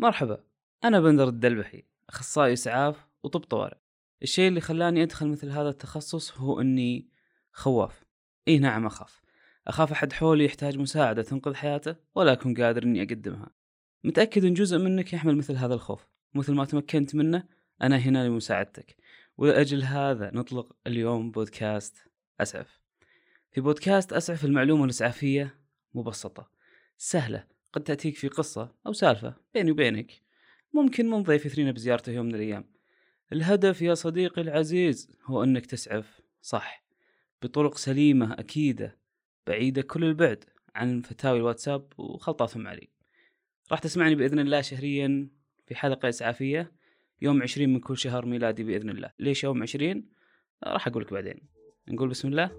مرحبا أنا بندر الدلبحي أخصائي إسعاف وطب طوارئ. الشيء اللي خلاني أدخل مثل هذا التخصص هو أني خواف. إي نعم أخاف. أخاف أحد حولي يحتاج مساعدة تنقذ حياته ولا أكون قادر أني أقدمها. متأكد أن جزء منك يحمل مثل هذا الخوف. مثل ما تمكنت منه أنا هنا لمساعدتك. ولأجل هذا نطلق اليوم بودكاست أسعف. في بودكاست أسعف المعلومة الإسعافية مبسطة سهلة قد تأتيك في قصة أو سالفة بيني وبينك ممكن من ضيف يثرينا بزيارته يوم من الأيام. الهدف يا صديقي العزيز هو أنك تسعف صح بطرق سليمة أكيدة بعيدة كل البعد عن فتاوي الواتساب وخلطاتهم علي. راح تسمعني بإذن الله شهريا في حلقة إسعافية يوم عشرين من كل شهر ميلادي بإذن الله. ليش يوم عشرين؟ راح أقولك بعدين. نقول بسم الله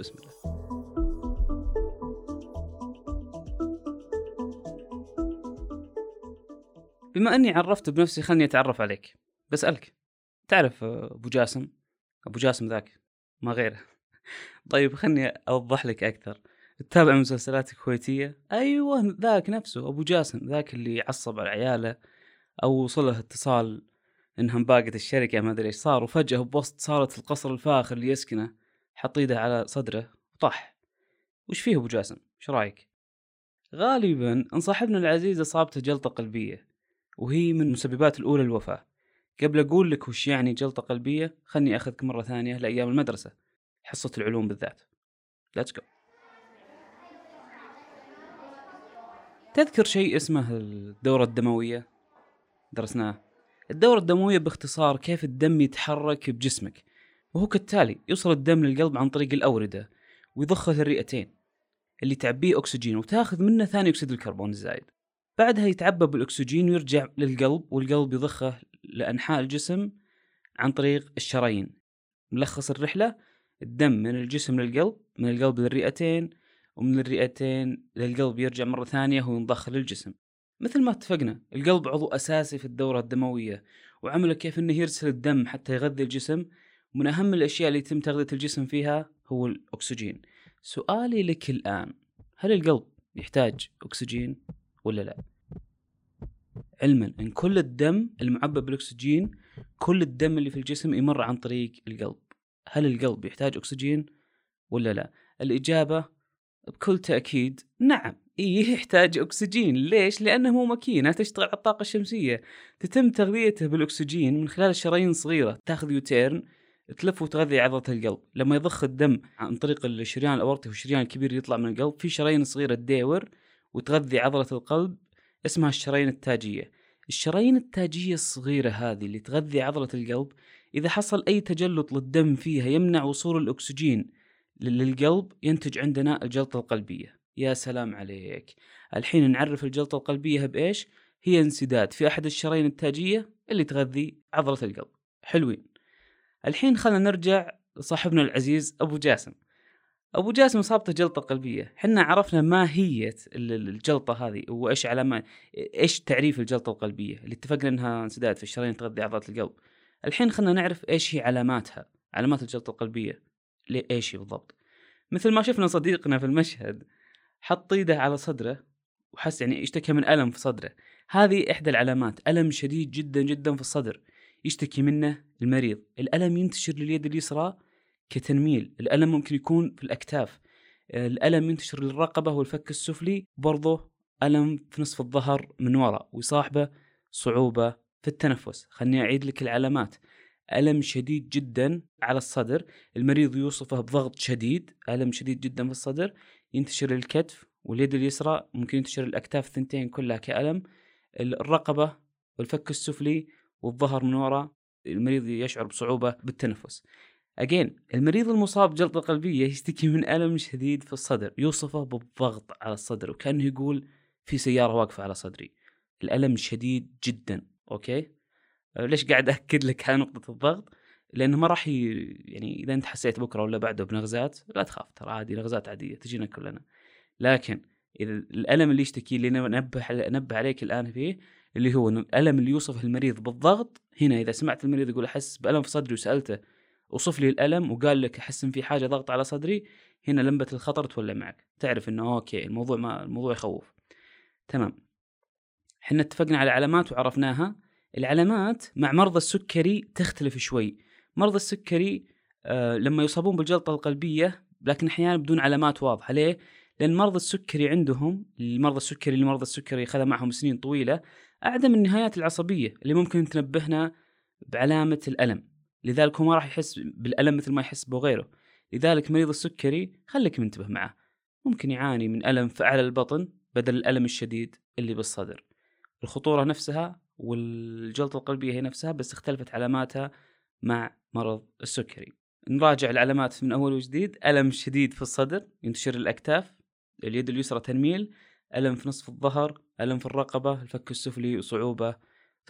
بسم الله. بما اني عرفت بنفسي خلني أتعرف عليك. بسألك. تعرف أبو جاسم؟ أبو جاسم ذاك ما غيره. طيب خلني أوضح لك أكثر. تتابع مسلسلات كويتية؟ أيوه ذاك نفسه أبو جاسم ذاك اللي عصب على عياله أو وصله اتصال انها انباقت الشركة ما أدري إيش صار. وفجأة بوسط صارت القصر الفاخر اللي يسكنه حط إيده على صدره وطاح. وش فيه أبو جاسم؟ إيش رأيك؟ غالبا ان صاحبنا العزيز إصابته جلطة قلبية. وهي من المسببات الأولى للوفاة قبل أقول لك وش يعني جلطة قلبية خلني أخذك مرة ثانية لأيام المدرسة. حصة العلوم بالذات. Let's go تذكر شيء اسمه الدورة الدموية؟ درسناه. الدورة الدموية باختصار كيف الدم يتحرك بجسمك. وهو كالتالي يوصل الدم للقلب عن طريق الأوردة ويضخه للرئتين اللي تعبيه أكسجين وتأخذ منه ثاني أكسيد الكربون الزايد. بعدها يتعبى بالأكسجين ويرجع للقلب والقلب يضخه لأنحاء الجسم عن طريق الشرايين. ملخص الرحلة الدم من الجسم للقلب من القلب للرئتين ومن الرئتين للقلب يرجع مرة ثانية وينضخ للجسم. مثل ما اتفقنا القلب عضو أساسي في الدورة الدموية وعمله كيف إنه يرسل الدم حتى يغذي الجسم ومن أهم الأشياء اللي يتم تغذية الجسم فيها هو الأكسجين. سؤالي لك الآن هل القلب يحتاج أكسجين ولا لا؟ علما إن كل الدم المعبى بالأكسجين كل الدم اللي في الجسم يمر عن طريق القلب. هل القلب يحتاج أكسجين ولا لا؟ الإجابة بكل تأكيد نعم. إيه يحتاج أكسجين. ليش؟ لأنه مو ماكينة تشتغل على الطاقة الشمسية. تتم تغذيته بالأكسجين من خلال شرايين صغيرة تأخذ يوتيرن تلف وتغذي عضلة القلب. لما يضخ الدم عن طريق الشريان الأورطي والشريان الكبير يطلع من القلب في شرايين صغيرة تداور وتغذي عضلة القلب اسمها الشرايين التاجية. الشرايين التاجية الصغيرة هذه اللي تغذي عضلة القلب إذا حصل أي تجلط للدم فيها يمنع وصول الأكسجين للقلب ينتج عندنا الجلطة القلبية. يا سلام عليك. الحين نعرف الجلطة القلبية بإيش؟ هي انسداد. في أحد الشرايين التاجية اللي تغذي عضلة القلب. حلوين. الحين خلنا نرجع لصاحبنا العزيز أبو جاسم. أبو جاسم اصابته جلطة قلبية. حنا عرفنا ماهيه الجلطة هذه وإيش علامات إيش تعريف الجلطة القلبية اللي اتفقنا إنها انسداد في الشرايين تغذي عضلات القلب. الحين خلنا نعرف إيش هي علاماتها علامات الجلطة القلبية. إيش هي بالضبط؟ مثل ما شفنا صديقنا في المشهد حط ايده على صدره وحس يعني اشتكى من ألم في صدره. هذه إحدى العلامات ألم شديد جدا جدا في الصدر يشتكي منه المريض. الألم ينتشر لليد اليسرى كتنميل. الألم ممكن يكون في الأكتاف. الألم ينتشر للرقبة والفك السفلي. برضه ألم في نصف الظهر من وراء ويصاحبه صعوبة في التنفس. خلني أعيد لك العلامات. ألم شديد جدا على الصدر. المريض يوصفه بضغط شديد. ألم شديد جدا في الصدر. ينتشر الكتف واليد اليسرى. ممكن ينتشر الأكتاف الثنتين كلها كألم. الرقبة والفك السفلي والظهر من وراء المريض يشعر بصعوبة بالتنفس. اجين المريض المصاب بجلطة قلبية يشتكي من ألم شديد في الصدر يوصفه بالضغط على الصدر وكأنه يقول في سيارة واقفة على صدري. الألم شديد جدا أوكي؟ أه، ليش قاعد أكد لك على نقطة الضغط؟ لأنه ما راح ي... يعني إذا أنت حسيت بكرة ولا بعده بنغزات لا تخاف ترى عادي نغزات عادية تجينا كلنا. لكن إذا الألم اللي يشتكي اللي نبه نبه عليك الآن فيه اللي هو الألم اللي يوصف المريض بالضغط هنا إذا سمعت المريض يقول أحس بألم في صدري وسألته وصف لي الألم وقال لك أحس إن في حاجة ضغط على صدري هنا لمبه الخطر تولع معك. تعرف إنه okay الموضوع ما الموضوع يخوف. تمام. إحنا اتفقنا على علامات وعرفناها. العلامات مع مرضى السكري تختلف شوي. مرضى السكري آه لما يصابون بالجلطة القلبية لكن أحيانا بدون علامات واضحة. ليه؟ لأن مرضى السكري عندهم المرضى السكري اللي مرضى السكري خذ معهم سنين طويلة أعدم النهايات العصبية اللي ممكن تنبهنا بعلامة الألم. لذلك هو ما راح يحس بالألم مثل ما يحس بغيره. لذلك مريض السكري خليك منتبه معه. ممكن يعاني من ألم في أعلى البطن بدل الألم الشديد اللي بالصدر. الخطورة نفسها والجلطة القلبية هي نفسها بس اختلفت علاماتها مع مرض السكري. نراجع العلامات من أول وجديد. ألم شديد في الصدر ينتشر الأكتاف اليد اليسرى تنميل ألم في نصف الظهر ألم في الرقبة الفك السفلي وصعوبة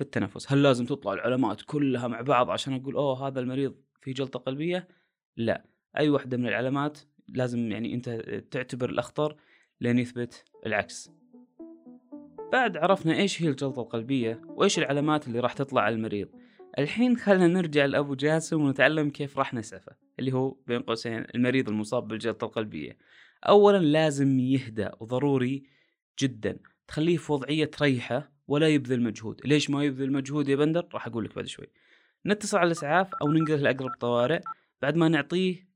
في التنفس. هل لازم تطلع العلامات كلها مع بعض عشان أقول أوه هذا المريض في جلطة قلبية؟ لا. أي واحدة من العلامات لازم يعني أنت تعتبر الأخطر لين يثبت العكس. بعد عرفنا إيش هي الجلطة القلبية وإيش العلامات اللي راح تطلع على المريض. الحين خلنا نرجع لأبو جاسم ونتعلم كيف راح نسعفه اللي هو بين قوسين المريض المصاب بالجلطة القلبية. أولا لازم يهدأ وضروري جدا. تخليه في وضعية تريحه ولا يبذل مجهود. ليش ما يبذل مجهود يا بندر؟ راح أقول لك بعد شوي. نتصل على الإسعاف أو ننقله لأقرب طوارئ. بعد ما نعطيه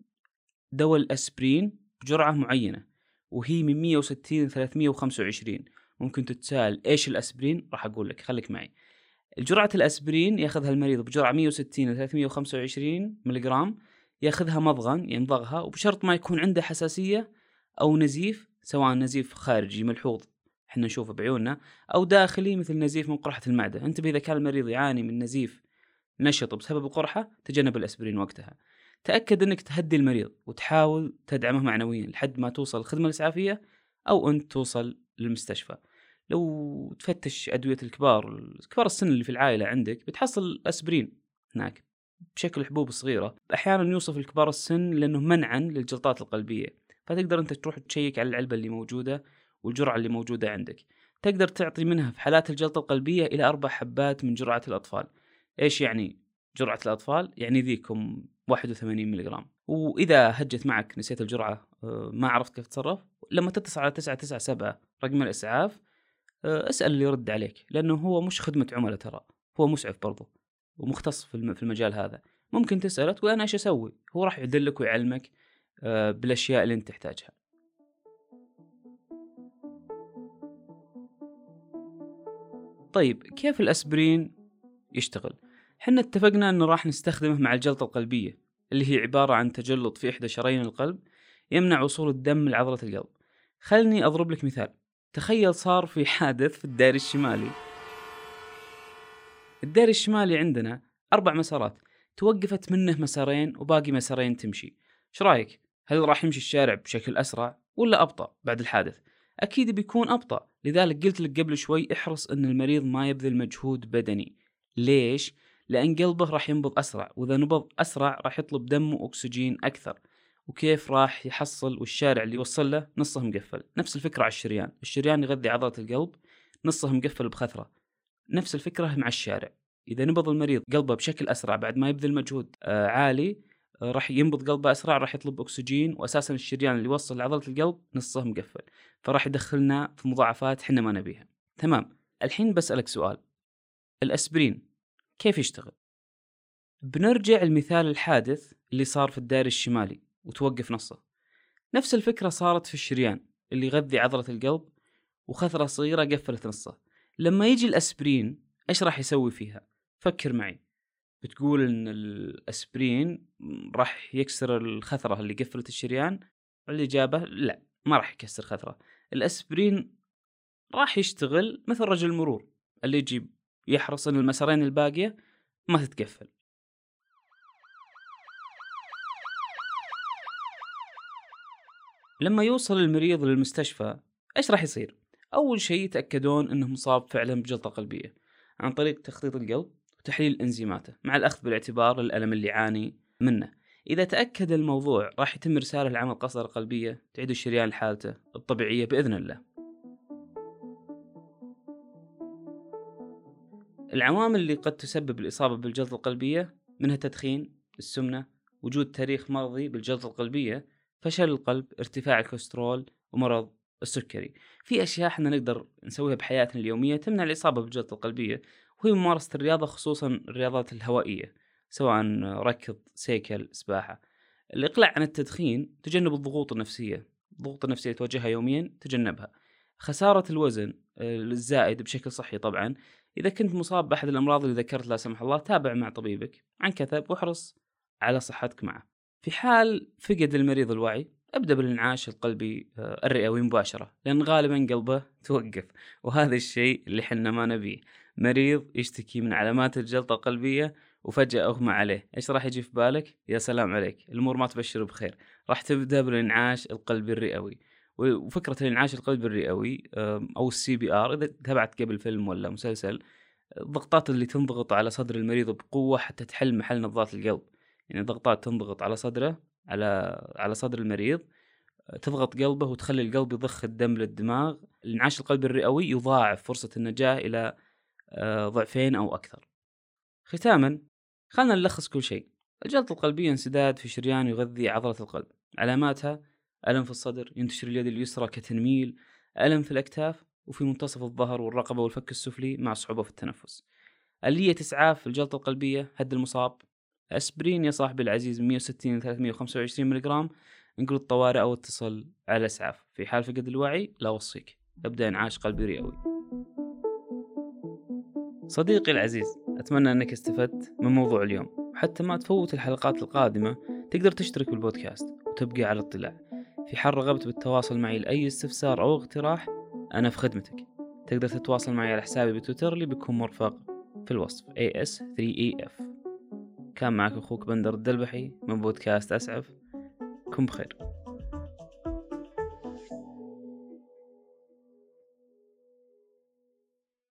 دواء الأسبرين بجرعة معينة وهي من 160 ل 325 ممكن تتساءل إيش الأسبرين؟ راح أقول لك خليك معي. الجرعة الأسبرين يأخذها المريض بجرعة 160 ل 325 ملغ يأخذها مضغا يمضغها وبشرط ما يكون عنده حساسية أو نزيف سواء نزيف خارجي ملحوظ. إحنا نشوفه بعيوننا أو داخلي مثل نزيف من قرحة المعدة. انتبه اذا كان المريض يعاني من نزيف نشط بسبب القرحة تجنب الأسبرين وقتها. تأكد إنك تهدي المريض وتحاول تدعمه معنويا لحد ما توصل الخدمة الإسعافية أو أنت توصل للمستشفى. لو تفتش أدوية الكبار كبار السن اللي في العائلة عندك بتحصل أسبرين هناك بشكل حبوب صغيرة. أحيانا يوصف الكبار السن لأنه منعا للجلطات القلبية فتقدر أنت تروح تشيك على العلبة اللي موجودة والجرعة اللي موجودة عندك. تقدر تعطي منها في حالات الجلطة القلبية إلى أربع حبات من جرعة الأطفال. إيش يعني جرعة الأطفال؟ يعني ذيكم 81 ملغ وإذا هجت معك نسيت الجرعة آه، ما عرفت كيف تتصرف لما تتصل على 997 رقم الإسعاف آه، اسأل اللي يرد عليك لأنه هو مش خدمة عملاء ترى. هو مسعف برضو ومختص في المجال هذا. ممكن تسأله تقول أنا إيش أسوي؟ هو راح يدلك ويعلمك آه، بالأشياء اللي أنت تحتاجها. طيب كيف الأسبرين يشتغل؟ حنا اتفقنا إنه راح نستخدمه مع الجلطة القلبية اللي هي عبارة عن تجلط في إحدى شرايين القلب يمنع وصول الدم لعضلة القلب. خلني أضرب لك مثال. تخيل صار في حادث في الدائري الشمالي. الدائري الشمالي عندنا أربع مسارات. توقفت منه مسارين وباقي مسارين تمشي. إيش رأيك؟ هل راح يمشي الشارع بشكل أسرع ولا أبطأ بعد الحادث؟ أكيد بيكون أبطأ. لذلك قلت لك قبل شوي احرص أن المريض ما يبذل مجهود بدني. ليش؟ لأن قلبه راح ينبض أسرع وإذا نبض أسرع راح يطلب دم وأكسجين أكثر. وكيف راح يحصل؟ والشارع اللي يوصل له نصه مقفل نفس الفكرة على الشريان. الشريان يغذي عضلة القلب نصه مقفل بخثرة. نفس الفكرة مع الشارع. إذا نبض المريض قلبه بشكل أسرع بعد ما يبذل مجهود آه عالي راح ينبض قلبه أسرع راح يطلب أكسجين وأساسا الشريان اللي يوصل لعضلة القلب نصه مقفل فراح يدخلنا في مضاعفات حنا ما نبيها. تمام. الحين بسألك سؤال. الأسبرين كيف يشتغل؟ بنرجع لمثال الحادث اللي صار في الدائري الشمالي وتوقف نصه. نفس الفكرة صارت في الشريان اللي يغذي عضلة القلب وخثرة صغيرة قفلت نصه. لما يجي الأسبرين إيش راح يسوي فيها؟ فكر معي. بتقول إن الأسبرين راح يكسر الخثرة اللي قفلت الشريان الاجابه لا ما راح يكسر خثرة. الأسبرين راح يشتغل مثل رجل المرور اللي يجي يحرص إن المسارين الباقية ما تتقفل. لما يوصل المريض للمستشفى إيش راح يصير؟ أول شيء يتأكدون إنه مصاب فعلا بجلطة قلبية. عن طريق تخطيط القلب وتحليل إنزيماته مع الأخذ بالاعتبار الألم اللي يعاني منه. إذا تأكد الموضوع راح يتم ارساله لعمل قسطره قلبية تعيد الشريان لحالته الطبيعية بإذن الله. العوامل اللي قد تسبب الإصابة بالجلطة القلبية منها التدخين، السمنة، وجود تاريخ مرضي بالجلطة القلبية، فشل القلب، ارتفاع الكوليسترول، ومرض السكري. في أشياء إحنا نقدر نسويها بحياتنا اليومية تمنع الإصابة بالجلطة القلبية وهي ممارسة الرياضة خصوصا الرياضات الهوائية سواء ركض سيكل سباحة. الإقلاع عن التدخين تجنب الضغوط النفسية الضغوط النفسية تواجهها يوميا تجنبها. خسارة الوزن الزائد بشكل صحي طبعا. إذا كنت مصاب بأحد الأمراض اللي ذكرت لا سمح الله تابع مع طبيبك. عن كثب واحرص على صحتك معه. في حال فقد المريض الوعي أبدأ بالإنعاش القلبي آه، الرئوي مباشرة لأن غالبا قلبه توقف وهذا الشيء اللي حنا ما نبيه. مريض يشتكي من علامات الجلطة القلبية وفجأة أغمى عليه. إيش راح يجي في بالك؟ يا سلام عليك الأمور ما تبشر بخير. راح تبدأ بالإنعاش القلبي الرئوي. وفكرة الإنعاش القلبي الرئوي أو ال CPR إذا تابعت قبل فيلم ولا مسلسل الضغطات اللي تنضغط على صدر المريض بقوة حتى تحل محل نبضات القلب. يعني ضغطات تنضغط على صدره على على صدر المريض تضغط قلبه وتخلي القلب يضخ الدم للدماغ. الانعاش القلبي الرئوي يضاعف فرصة النجاة إلى آه، ضعفين أو أكثر. ختاما خلنا نلخص كل شيء. الجلطة القلبية انسداد في شريان يغذي عضلة القلب. علاماتها ألم في الصدر ينتشر اليد اليسرى كتنميل ألم في الأكتاف وفي منتصف الظهر والرقبة والفك السفلي مع صعوبة في التنفس. آلية إسعاف الجلطة القلبية هد المصاب. أسبرين يا صاحبي العزيز من 160 ل 325 ملغ انقل الطوارئ أو اتصل على الإسعاف في حال فقد الوعي لا أوصيك. ابدأ إنعاش قلبي رئوي صديقي العزيز أتمنى أنك استفدت من موضوع اليوم. وحتى ما تفوت الحلقات القادمة تقدر تشترك بالبودكاست وتبقى على اطلاع في حال رغبت بالتواصل معي لأي استفسار أو اقتراح أنا في خدمتك. تقدر تتواصل معي على حسابي بتويتر اللي بيكون مرفق في الوصف AS3EF كان معك أخوك بندر الدلبحي من بودكاست أسعف. كن بخير.